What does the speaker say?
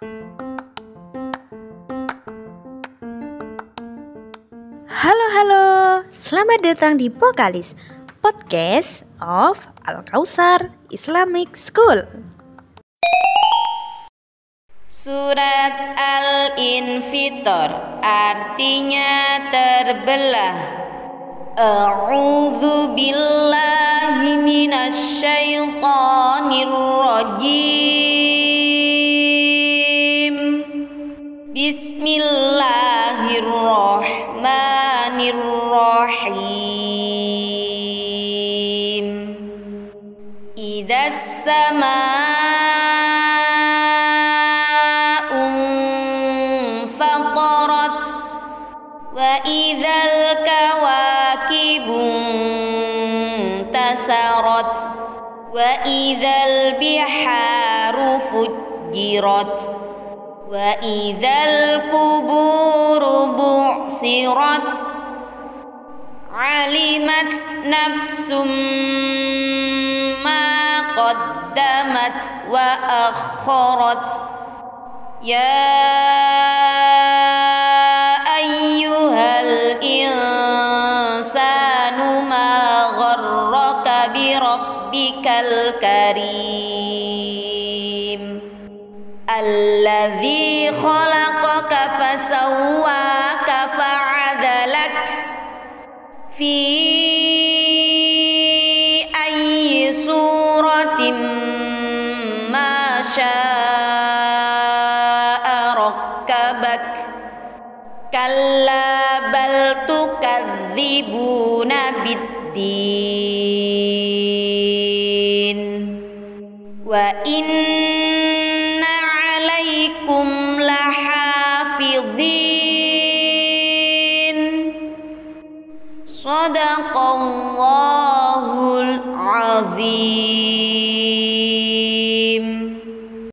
Halo halo, selamat datang di Pokalis Podcast of Al Kausar Islamic School. Surat Al-Infitor artinya terbelah. A'udzu billahi minasyaitonir rajim. Bismillahirrahmanirrahim. Idza السماء انفطرت وإذا الكواكب انتثرت وإذا البحار فجرت وإذا القبور بعثرت علمت نفس ما قدمت وأخرت يا أيها الإنسان ما غرك بربك الكريم الذي خلقك فسواك فعدلك في أي صورة ما شاء ركبك. كلا بل تكذبون بالدين. وإن عليكم لحافظين. صدق الله العظيم.